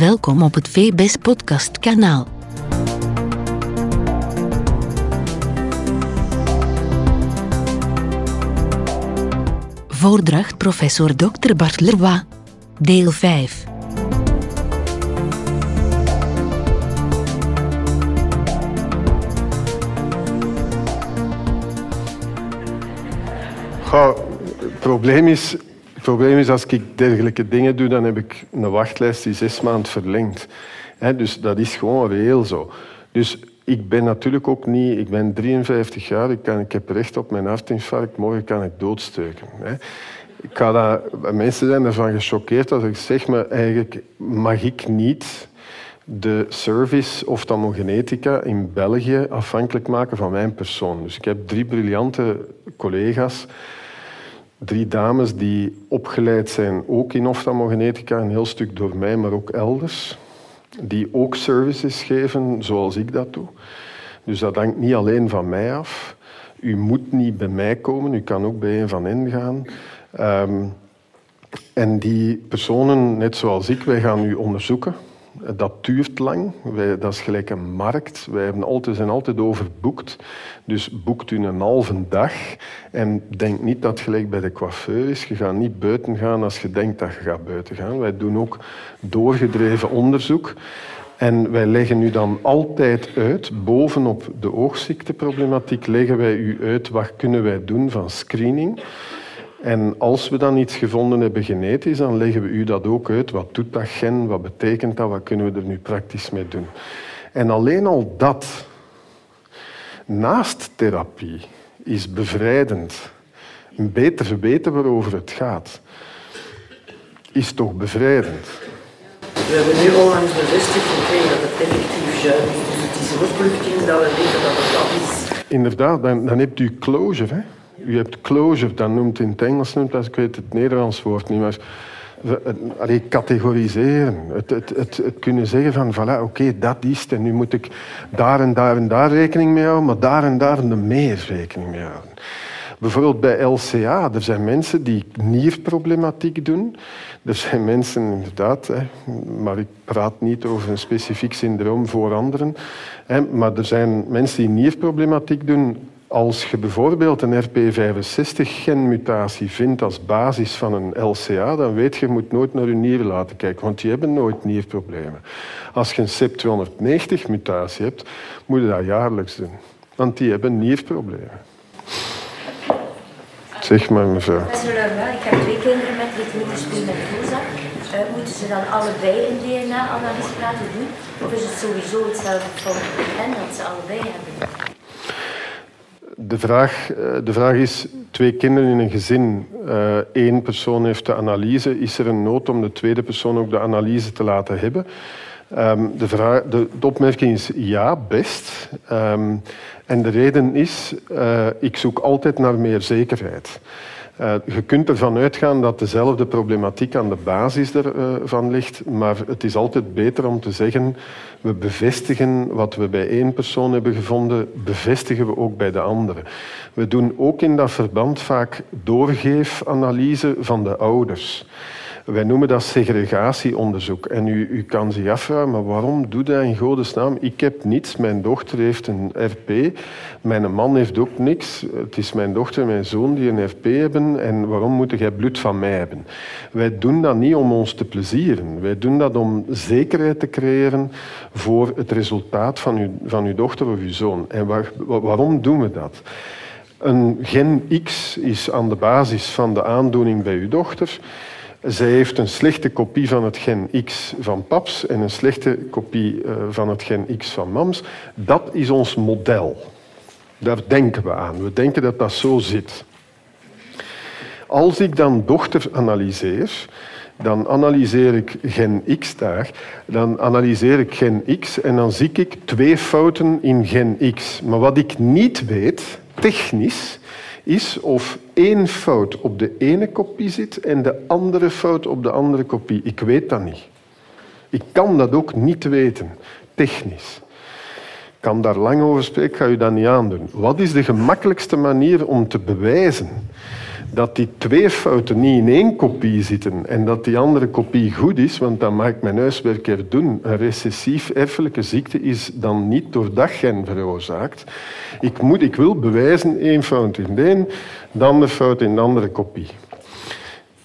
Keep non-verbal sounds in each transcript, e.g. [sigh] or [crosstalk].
Welkom op het VBS Podcast kanaal. Voordracht professor Dr. Bart Leroy. Deel 5. Goh, probleem is, het probleem is als ik dergelijke dingen doe, dan heb ik een wachtlijst die zes maanden verlengd. Hè, dus dat is gewoon reëel zo. Dus ik ben natuurlijk ook niet... Ik ben 53 jaar, ik, kan, ik heb recht op mijn hartinfarct. Morgen kan ik doodsteuken. Ik ga dat, mensen zijn ervan gechoqueerd als ik zeg, maar eigenlijk mag ik niet de service oftalmogenetica in België afhankelijk maken van mijn persoon. Dus ik heb drie briljante collega's drie dames die opgeleid zijn, ook in oftalmogenetica, een heel stuk door mij, maar ook elders, die ook services geven zoals ik dat doe. Dus dat hangt niet alleen van mij af. U moet niet bij mij komen, u kan ook bij een van hen gaan. Ehm, en die personen, net zoals ik, wij gaan u onderzoeken. Dat duurt lang. Wij, dat is gelijk een markt. Wij hebben altijd, zijn altijd overboekt. Dus boekt u een halve dag en denk niet dat het gelijk bij de coiffeur is. Je gaat niet buiten gaan als je denkt dat je gaat buiten gaan. Wij doen ook doorgedreven onderzoek. En wij leggen u dan altijd uit, bovenop de oogziekteproblematiek, leggen wij u uit wat kunnen wij doen van screening. En als we dan iets gevonden hebben genetisch, dan leggen we u dat ook uit. Wat doet dat gen? Wat betekent dat? Wat kunnen we er nu praktisch mee doen? En alleen al dat, naast therapie, is bevrijdend. Een beter weten waarover het gaat, is toch bevrijdend. We hebben nu onlangs bevestigd gekregen dat het effectief juist is. Dus het is een opluchting dat we weten dat het dat is. Inderdaad, dan, dan hebt u closure. Hè? U hebt closure, dat noemt in het Engels, noemt dat, ik weet het Nederlands woord niet, maar allee, categoriseren. Het, het, het, kunnen zeggen van, voilà, oké, dat is het en nu moet ik daar en daar en daar rekening mee houden, maar daar en daar en meer rekening mee houden. Bijvoorbeeld bij LCA, er zijn mensen die nierproblematiek doen. Er zijn mensen, inderdaad, maar ik praat niet over een specifiek syndroom voor anderen. Maar er zijn mensen die nierproblematiek doen als je bijvoorbeeld een RP65-genmutatie vindt als basis van een LCA, dan weet je, je moet nooit naar je nieren laten kijken, want die hebben nooit nierproblemen. Als je een CEP290-mutatie hebt, moet je dat jaarlijks doen, want die hebben nierproblemen. Zeg maar, mevrouw. Ik heb twee kinderen met retinitis Uh, moeten ze dan allebei een DNA-analyse laten doen? Of is het sowieso hetzelfde van en dat ze allebei hebben? De vraag, eh, de vraag is, twee kinderen in een gezin, één eh, persoon heeft de analyse, is er een nood om de tweede persoon ook de analyse te laten hebben? Ehm, de, vraag, de, opmerking is ja, best. Um, en de reden is, uh, ik zoek altijd naar meer zekerheid. Uh, je kunt ervan uitgaan dat dezelfde problematiek aan de basis ervan uh, ligt, maar het is altijd beter om te zeggen, we bevestigen wat we bij één persoon hebben gevonden, bevestigen we ook bij de andere. We doen ook in dat verband vaak doorgeefanalyse van de ouders. Wij noemen dat segregatieonderzoek. En u, u kan zich afvragen, maar waarom doe dat in godesnaam? Ik heb niets, mijn dochter heeft een RP, mijn man heeft ook niks. Het is mijn dochter en mijn zoon die een RP hebben en waarom moet jij bloed van mij hebben? Wij doen dat niet om ons te plezieren. Wij doen dat om zekerheid te creëren voor het resultaat van uw, van uw dochter of uw zoon. En waar, waarom doen we dat? Een gen X is aan de basis van de aandoening bij uw dochter zij heeft een slechte kopie van het gen X van paps en een slechte kopie eh, van het gen X van mams. Dat is ons model. Daar denken we aan. We denken dat dat zo zit. Als ik dan dochter analyseer, dan analyseer ik gen X daar, dan analyseer ik gen X en dan zie ik twee fouten in gen X. Maar wat ik niet weet, technisch, is of één fout op de ene kopie zit en de andere fout op de andere kopie. Ik weet dat niet. Ik kan dat ook niet weten, technisch. Ik kan daar lang over spreken, ik ga u dat niet aandoen. Wat is de gemakkelijkste manier om te bewijzen dat die twee fouten niet in één kopie zitten en dat die andere kopie goed is, want dan mag ik mijn huiswerk er doen. Een recessief erfelijke ziekte is dan niet door dat gen veroorzaakt. Ik, moet, ik wil bewijzen, één fout in de een, de fout in de andere kopie.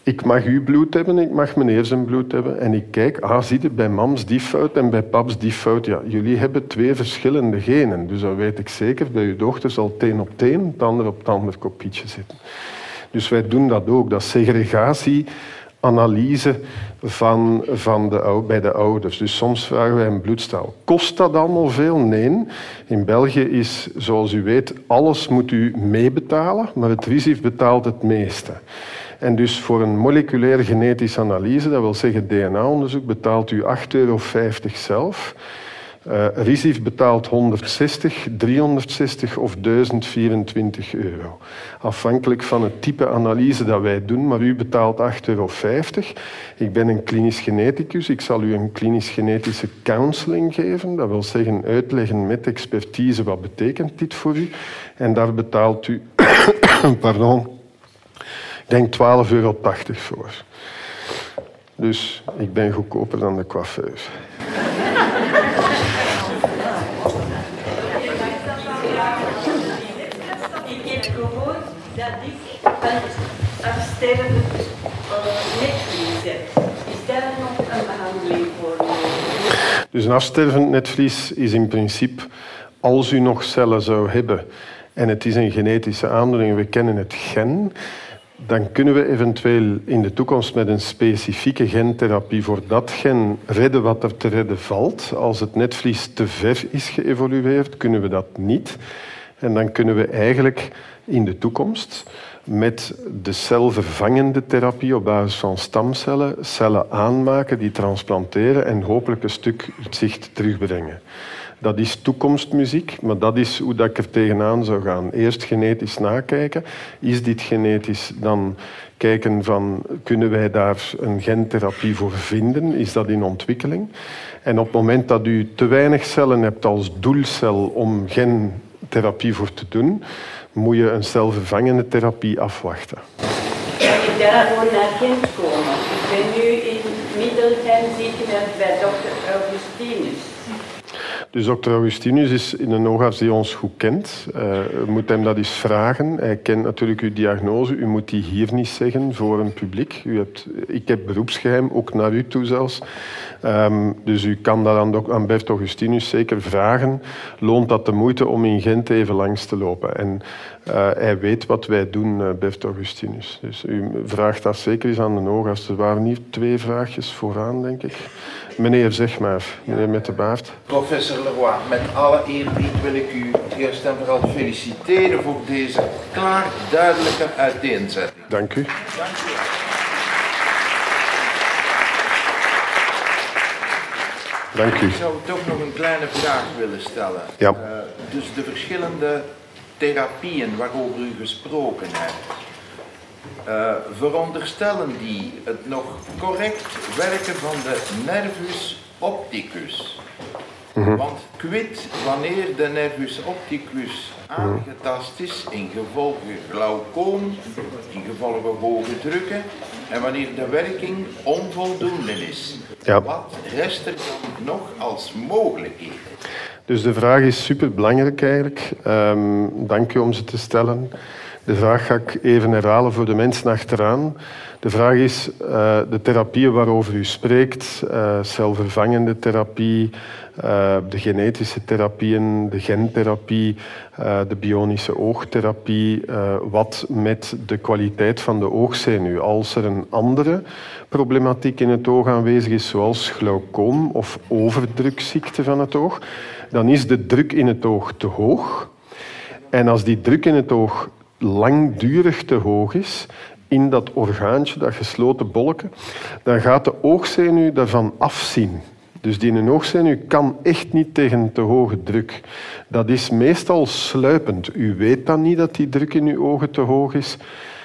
Ik mag uw bloed hebben, ik mag meneer zijn bloed hebben. En ik kijk, ah, zie je, bij mams die fout en bij paps die fout. Ja, jullie hebben twee verschillende genen. Dus dan weet ik zeker, bij uw dochter zal het een op het een, het ander op het ander kopietje zitten. Dus wij doen dat ook, dat segregatieanalyse van, van de, bij de ouders. Dus soms vragen wij een bloedstaal. Kost dat allemaal veel? Nee. In België is, zoals u weet, alles moet u meebetalen, maar het RISIF betaalt het meeste. En dus voor een moleculaire genetische analyse, dat wil zeggen DNA-onderzoek, betaalt u 8,50 euro zelf. Uh, betaalt 160, 360 of 1024 euro. Afhankelijk van het type analyse dat wij doen, maar u betaalt 8,50 euro. Ik ben een klinisch geneticus. Ik zal u een klinisch genetische counseling geven. Dat wil zeggen uitleggen met expertise wat betekent dit voor u. En daar betaalt u [coughs] pardon, ik denk 12,80 euro voor. Dus ik ben goedkoper dan de coiffeur. dat ik een afstervend netvlies. Is daar nog een behandeling voor Dus een afstervend netvlies is in principe, als u nog cellen zou hebben en het is een genetische aandoening, we kennen het gen, dan kunnen we eventueel in de toekomst met een specifieke gentherapie voor dat gen redden wat er te redden valt. Als het netvlies te ver is geëvolueerd, kunnen we dat niet. En dan kunnen we eigenlijk in de toekomst met de celvervangende therapie op basis van stamcellen cellen aanmaken die transplanteren en hopelijk een stuk zicht terugbrengen. Dat is toekomstmuziek, maar dat is hoe dat ik er tegenaan zou gaan. Eerst genetisch nakijken. Is dit genetisch? Dan kijken van, kunnen wij daar een gentherapie voor vinden? Is dat in ontwikkeling? En op het moment dat u te weinig cellen hebt als doelcel om gentherapie voor te doen, moet je een celvervangende therapie afwachten. Ik daarvoor naar Gent komen? Ik ben nu in Middelheim ziekenhuis bij dokter Augustinus. Dus dokter Augustinus is in een oogarts die ons goed kent. U moet hem dat eens vragen. Hij kent natuurlijk uw diagnose. U moet die hier niet zeggen voor een publiek. U hebt, ik heb beroepsgeheim, ook naar u toe zelfs. Um, dus u kan dat aan, aan Bert Augustinus zeker vragen. Loont dat de moeite om in Gent even langs te lopen? En uh, hij weet wat wij doen, uh, Augustinus. Dus u vraagt dat zeker eens aan de oogarts. Er waren hier twee vraagjes vooraan, denk ik. Meneer, zeg maar. Meneer met de baard. Professor Leroy, met alle eerbied wil ik u eerst en vooral feliciteren voor deze klaar duidelijke uiteenzetting. Dank u. Dank u. Dank u. Ik zou toch nog een kleine vraag willen stellen. Ja. Uh, dus de verschillende therapieën waarover u gesproken hebt. Uh, veronderstellen die het nog correct werken van de nervus opticus. Mhm. Want quid wanneer de nervus opticus aangetast is in gevolge glaucoom, in gevolge hoge drukken en wanneer de werking onvoldoende is. Ja. Wat rest er dan nog als mogelijkheden? Dus de vraag is superbelangrijk eigenlijk. Um, dank u om ze te stellen. De vraag ga ik even herhalen voor de mensen achteraan. De vraag is, uh, de therapieën waarover u spreekt, uh, celvervangende therapie, uh, de genetische therapieën, de gentherapie, de bionische oogtherapie, wat met de kwaliteit van de oogzenuw. Als er een andere problematiek in het oog aanwezig is, zoals glaucoom of overdrukziekte van het oog, dan is de druk in het oog te hoog. En als die druk in het oog langdurig te hoog is in dat orgaantje, dat gesloten bolken, dan gaat de oogzenuw daarvan afzien. Dus die oogzenuw kan echt niet tegen te hoge druk. Dat is meestal sluipend. U weet dan niet dat die druk in uw ogen te hoog is.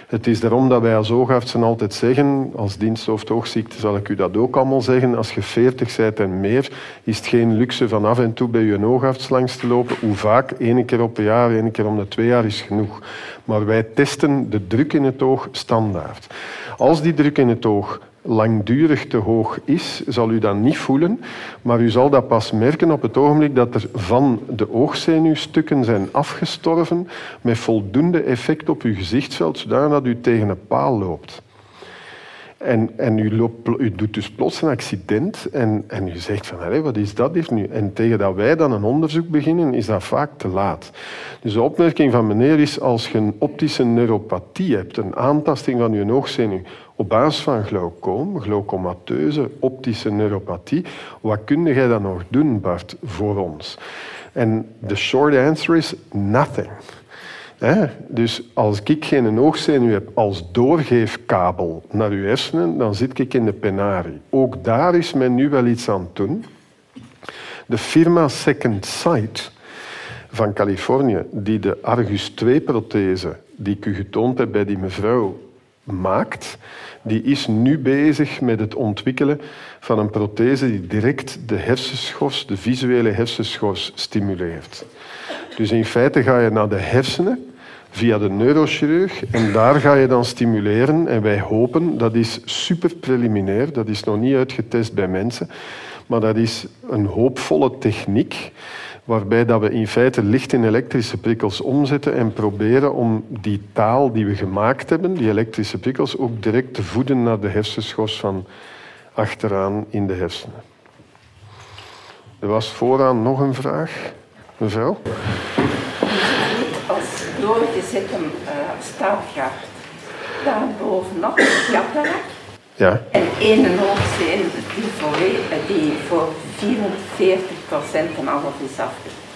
Het is daarom dat wij als oogartsen altijd zeggen, als diensthoofd oogziekte zal ik u dat ook allemaal zeggen, als je 40 bent en meer, is het geen luxe van af en toe bij je oogarts langs te lopen. Hoe vaak? Eén keer op een jaar, één keer om de twee jaar is genoeg. Maar wij testen de druk in het oog standaard. Als die druk in het oog langdurig te hoog is, zal u dat niet voelen, maar u zal dat pas merken op het ogenblik dat er van de oogzenuwstukken zijn afgestorven met voldoende effect op uw gezichtsveld, zodat u tegen een paal loopt. En, en u, loopt, u, doet dus plots een accident en, en u zegt van, wat is dat hier nu? En tegen dat wij dan een onderzoek beginnen, is dat vaak te laat. Dus de opmerking van meneer is, als je een optische neuropathie hebt, een aantasting van je oogzenuw, op basis van glaucoom, glaucomateuze optische neuropathie, wat kun jij dan nog doen, Bart, voor ons? En de short answer is nothing. Dus als ik geen oogzenuw heb als doorgeefkabel naar uw hersenen, dan zit ik in de penarie. Ook daar is men nu wel iets aan doen. De firma Second Sight van Californië, die de Argus 2-prothese, die ik u getoond heb bij die mevrouw, maakt, die is nu bezig met het ontwikkelen van een prothese die direct de hersenschors, de visuele hersenschors, stimuleert. Dus in feite ga je naar de hersenen via de neurochirurg en daar ga je dan stimuleren. En wij hopen, dat is super preliminair, dat is nog niet uitgetest bij mensen, maar dat is een hoopvolle techniek waarbij dat we in feite licht in elektrische prikkels omzetten en proberen om die taal die we gemaakt hebben, die elektrische prikkels, ook direct te voeden naar de hersenschors van achteraan in de hersenen. Er was vooraan nog een vraag. Mevrouw? Als doorgezette uh, staafgaard, daarbovenop een cataract ja. en één hoofdzeen die voor, die voor 44% en half is afgezet.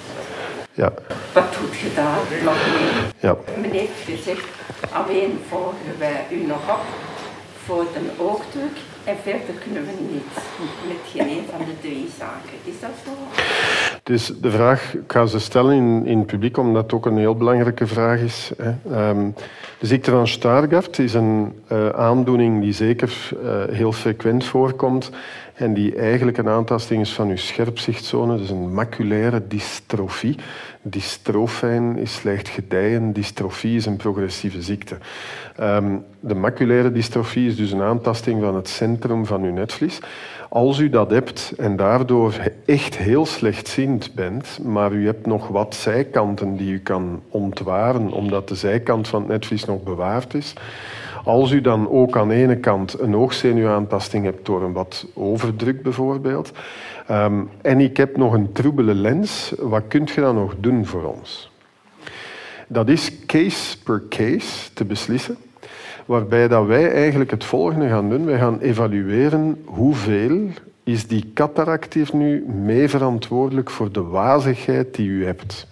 Ja. Wat doet je daar nog mee? Ja. Men heeft gezegd, alleen volgen wij u nog op voor een oogdruk en verder kunnen we niet met geen een van de drie zaken. Is dat zo? Dus de vraag, ik ga ze stellen in, in publiek, omdat het ook een heel belangrijke vraag is. Hè. Um, de ziekte van Stargardt is een uh, aandoening die zeker uh, heel frequent voorkomt en die eigenlijk een aantasting is van uw scherpzichtzone, dus een maculaire dystrofie. Dystrofijn is slecht gedijen, dystrofie is een progressieve ziekte. Um, de maculaire dystrofie is dus een aantasting van het centrum van uw netvlies. Als u dat hebt en daardoor echt heel slechtziend bent, maar u hebt nog wat zijkanten die u kan ontwaren, omdat de zijkant van het netvlies nog bewaard is, als u dan ook aan de ene kant een oogzenuwaantasting hebt door een wat overdruk bijvoorbeeld, um, en ik heb nog een troebele lens, wat kunt je dan nog doen voor ons? Dat is case per case te beslissen, waarbij dat wij eigenlijk het volgende gaan doen. Wij gaan evalueren hoeveel is die cataract hier nu mee verantwoordelijk voor de wazigheid die u hebt.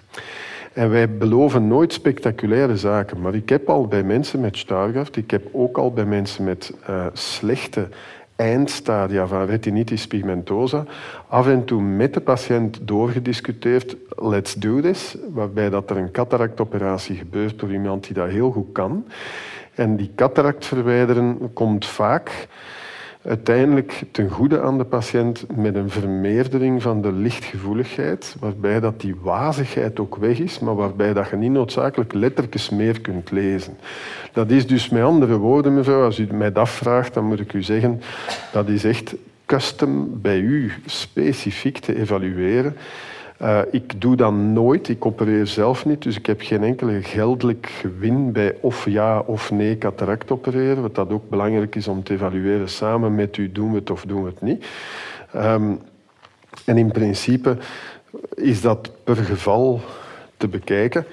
En wij beloven nooit spectaculaire zaken, maar ik heb al bij mensen met Stargardt, ik heb ook al bij mensen met uh, slechte eindstadia van retinitis pigmentosa af en toe met de patiënt doorgediscuteerd, let's do this, waarbij dat er een cataractoperatie gebeurt door iemand die dat heel goed kan. En die cataract verwijderen komt vaak uiteindelijk ten goede aan de patiënt met een vermeerdering van de lichtgevoeligheid, waarbij dat die wazigheid ook weg is, maar waarbij dat je niet noodzakelijk lettertjes meer kunt lezen. Dat is dus met andere woorden, mevrouw, als u mij dat vraagt, dan moet ik u zeggen, dat is echt custom bij u specifiek te evalueren. Uh, ik doe dat nooit, ik opereer zelf niet, dus ik heb geen enkele geldelijk gewin bij of ja of nee cataract opereren, wat dat ook belangrijk is om te evalueren samen met u, doen we het of doen we het niet. Um, en in principe is dat per geval te bekijken.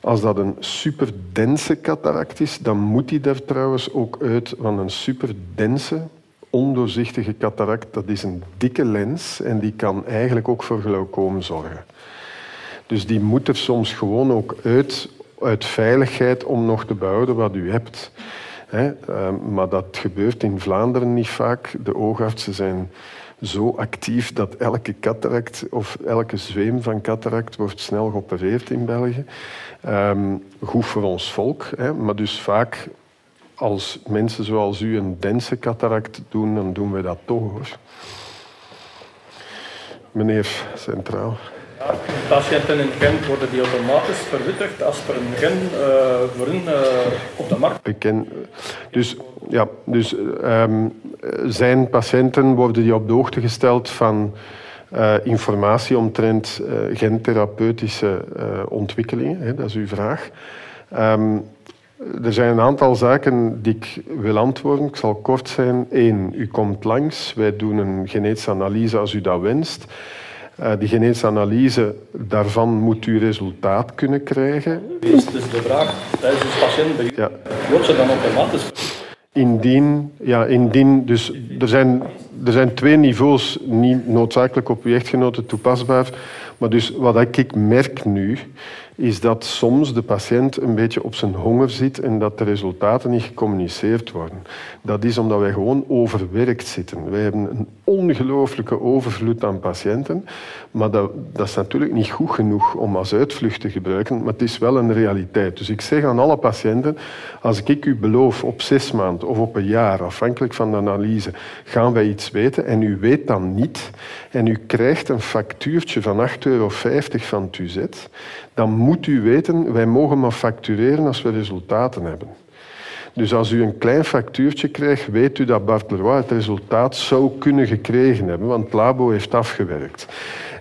Als dat een superdense cataract is, dan moet die er trouwens ook uit van een superdense ondoorzichtige cataract, dat is een dikke lens en die kan eigenlijk ook voor glaucoom zorgen. Dus die moet er soms gewoon ook uit, uit veiligheid om nog te behouden wat u hebt. Ehm, maar dat gebeurt in Vlaanderen niet vaak. De oogartsen zijn zo actief dat elke cataract of elke zweem van cataract wordt snel geopereerd in België. Um, goed voor ons volk, maar dus vaak als mensen zoals u een dense cataract doen, dan doen wij dat toch hoor. Meneer Centraal. Ja, patiënten in Gent worden die automatisch verwittigd als er een gen uh, voor hun uh, op de markt. Dus, ja, dus um, zijn patiënten worden die op de hoogte gesteld van uh, informatie omtrent gentherapeutische ontwikkelingen. Hè, dat is uw vraag. Um, er zijn een aantal zaken die ik wil antwoorden. Ik zal kort zijn. Eén, u komt langs. Wij doen een genetische analyse als u dat wenst. Uh, die genetische analyse, daarvan moet u resultaat kunnen krijgen. Dus, dus de vraag, tijdens de patiënt, ja. wordt ze dan automatisch? Indien, ja, indien, dus er zijn, er zijn twee niveaus, niet noodzakelijk op uw echtgenote toepasbaar, maar dus wat ik merk nu, is dat soms de patiënt een beetje op zijn honger zit en dat de resultaten niet gecommuniceerd worden. Dat is omdat wij gewoon overwerkt zitten. Wij hebben een ongelooflijke overvloed aan patiënten, maar dat, dat is natuurlijk niet goed genoeg om als uitvlucht te gebruiken, maar het is wel een realiteit. Dus ik zeg aan alle patiënten, als ik u beloof op zes maanden of op een jaar, afhankelijk van de analyse, gaan wij iets weten en u weet dan niet en u krijgt een factuurtje van 8,50 euro van het UZ, dan moet u weten, wij mogen maar factureren als we resultaten hebben. Dus als u een klein factuurtje krijgt, weet u dat Bart het resultaat zou kunnen gekregen hebben, want het labo heeft afgewerkt.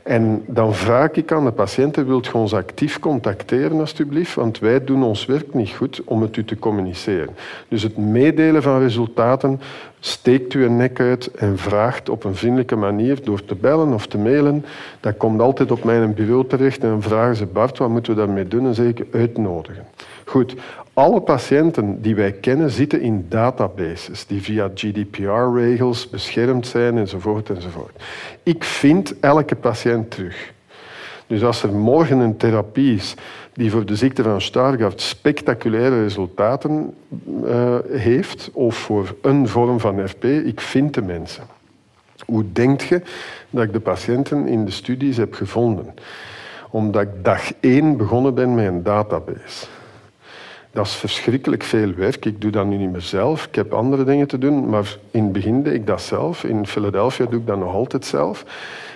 En dan vraag ik aan de patiënten, wilt u ons actief contacteren alstublieft, want wij doen ons werk niet goed om het u te communiceren. Dus het meedelen van resultaten, steekt u een nek uit en vraagt op een vriendelijke manier door te bellen of te mailen. Dat komt altijd op mijn bureau terecht en vragen ze, Bart, wat moeten we daarmee doen? En zeg ik, uitnodigen. Goed, alle patiënten die wij kennen zitten in databases die via GDPR-regels beschermd zijn enzovoort enzovoort. Ik vind elke patiënt terug. Dus als er morgen een therapie is die voor de ziekte van Stargardt spectaculaire resultaten uh, heeft, of voor een vorm van RP, ik vind de mensen. Hoe denkt je dat ik de patiënten in de studies heb gevonden? Omdat ik dag één begonnen ben met een database. Dat is verschrikkelijk veel werk. Ik doe dat nu niet meer zelf. Ik heb andere dingen te doen. Maar in het begin deed ik dat zelf. In Philadelphia doe ik dat nog altijd zelf.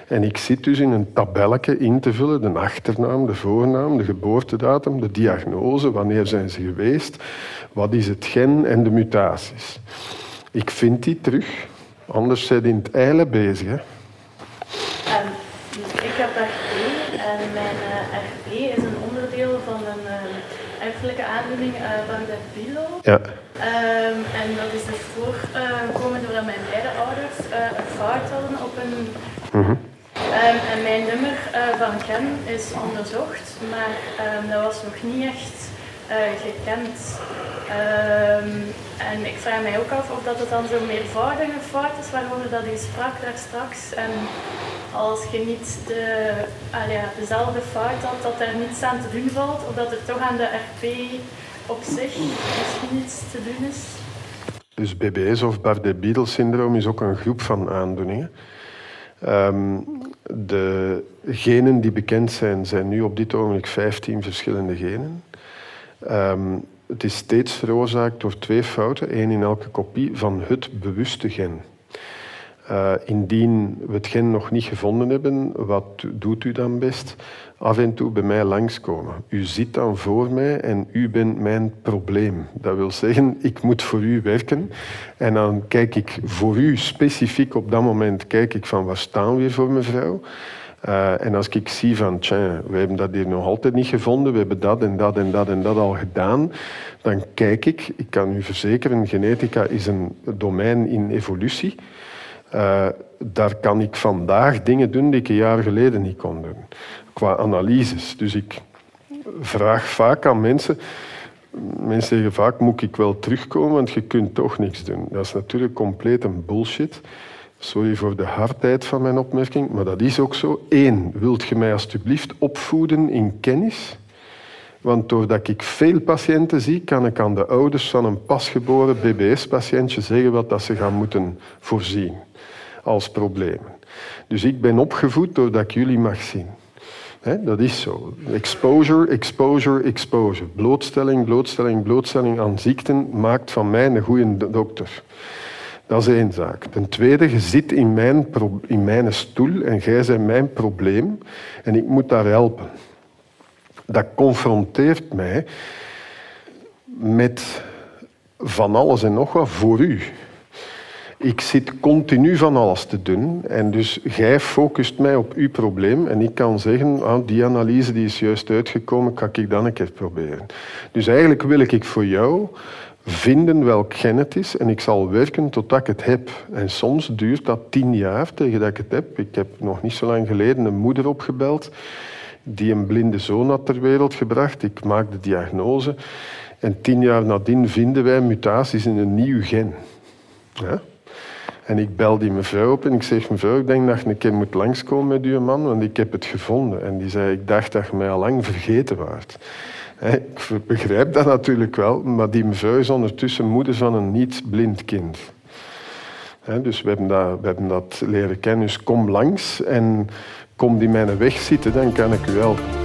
En ik zit dus in een tabelletje in te vullen. De achternaam, de voornaam, de geboortedatum, de diagnose. Wanneer zijn ze geweest? Wat is het gen en de mutaties? Ik vind die terug. Anders zijn in het eilen bezig. Hè. Um, ik heb RP en mijn uh, eh, RP is een onderdeel van een... Uh, uh, van de Bilo. Ja. Um, en dat is dus voorgekomen uh, doordat mijn beide ouders uh, een fout hadden op een. Mm -hmm. um, en mijn nummer van Gen is onderzocht, maar um, dat was nog niet echt gekend. en ik vraag mij ook af of dat het dan zo'n meervoudige fout is waarover dat u sprak daar straks. En als je niet de, ja, dezelfde fout had, dat er niets aan te doen valt, of dat er toch aan de RP op zich misschien iets te doen is. Dus BBS of Bardet-Biedl syndroom is ook een groep van aandoeningen. Um, de genen die bekend zijn, zijn nu op dit ogenblik 15 verschillende genen. Um, het is steeds veroorzaakt door twee fouten, één in elke kopie van het bewuste gen. Uh, indien we het gen nog niet gevonden hebben, wat doet u dan best? Af en toe bij mij langskomen. U zit dan voor mij en u bent mijn probleem. Dat wil zeggen, ik moet voor u werken. En dan kijk ik voor u specifiek op dat moment, kijk ik van waar staan we hier voor mevrouw? Uh, en als ik zie van, tja, we hebben dat hier nog altijd niet gevonden, we hebben dat en dat en dat en dat al gedaan, dan kijk ik, ik kan u verzekeren, genetica is een domein in evolutie. Uh, daar kan ik vandaag dingen doen die ik een jaar geleden niet kon doen. Qua analyses. Dus ik vraag vaak aan mensen. Mensen zeggen vaak, moet ik wel terugkomen, want je kunt toch niks doen. Dat is natuurlijk compleet een bullshit. Sorry voor de hardheid van mijn opmerking, maar dat is ook zo. Eén, wilt je mij alstublieft opvoeden in kennis? Want doordat ik veel patiënten zie, kan ik aan de ouders van een pasgeboren BBS-patiëntje zeggen wat dat ze gaan moeten voorzien als problemen. Dus ik ben opgevoed doordat ik jullie mag zien. Dat is zo. Exposure, exposure, exposure. Blootstelling, blootstelling, blootstelling aan ziekten maakt van mij een goede dokter. Dat is één zaak. Ten tweede, je zit in mijn, in mijn stoel en jij bent mijn probleem en ik moet daar helpen. Dat confronteert mij met van alles en nog wat voor u. Ik zit continu van alles te doen en dus jij focust mij op uw probleem en ik kan zeggen, ah, die analyse die is juist uitgekomen, kan ik dan een keer proberen. Dus eigenlijk wil ik voor jou vinden welk gen het is en ik zal werken totdat ik het heb. En soms duurt dat tien jaar tegen dat ik het heb. Ik heb nog niet zo lang geleden een moeder opgebeld die een blinde zoon had ter wereld gebracht. Ik maak de diagnose en tien jaar nadien vinden wij mutaties in een nieuw gen. Ja? En ik bel die mevrouw op en ik zeg, mevrouw, ik denk dat je een keer moet langskomen met uw man, want ik heb het gevonden. En die zei, ik dacht dat je mij al lang vergeten waart. Ik begrijp dat natuurlijk wel, maar die mevrouw is ondertussen moeder van een niet-blind kind. Dus we hebben, dat, we hebben dat leren kennen. Dus kom langs en kom die mijn weg zitten, dan kan ik u helpen.